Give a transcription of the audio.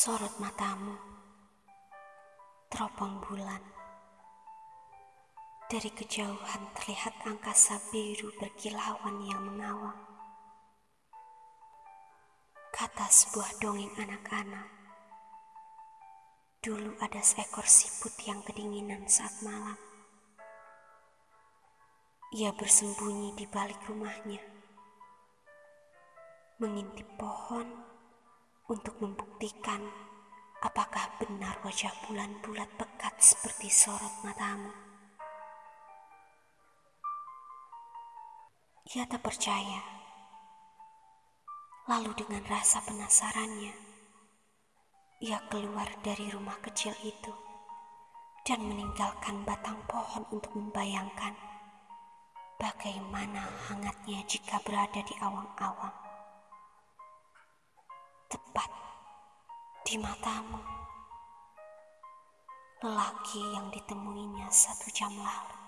Sorot matamu, teropong bulan. Dari kejauhan terlihat angkasa biru berkilauan yang mengawang. Kata sebuah dongeng anak-anak. Dulu ada seekor siput yang kedinginan saat malam. Ia bersembunyi di balik rumahnya, mengintip pohon untuk membuktikan apakah benar wajah bulan bulat pekat seperti sorot matamu. Ia tak percaya. Lalu dengan rasa penasarannya, ia keluar dari rumah kecil itu dan meninggalkan batang pohon untuk membayangkan bagaimana hangatnya jika berada di awang-awang. Tepat di matamu, lelaki yang ditemuinya satu jam lalu.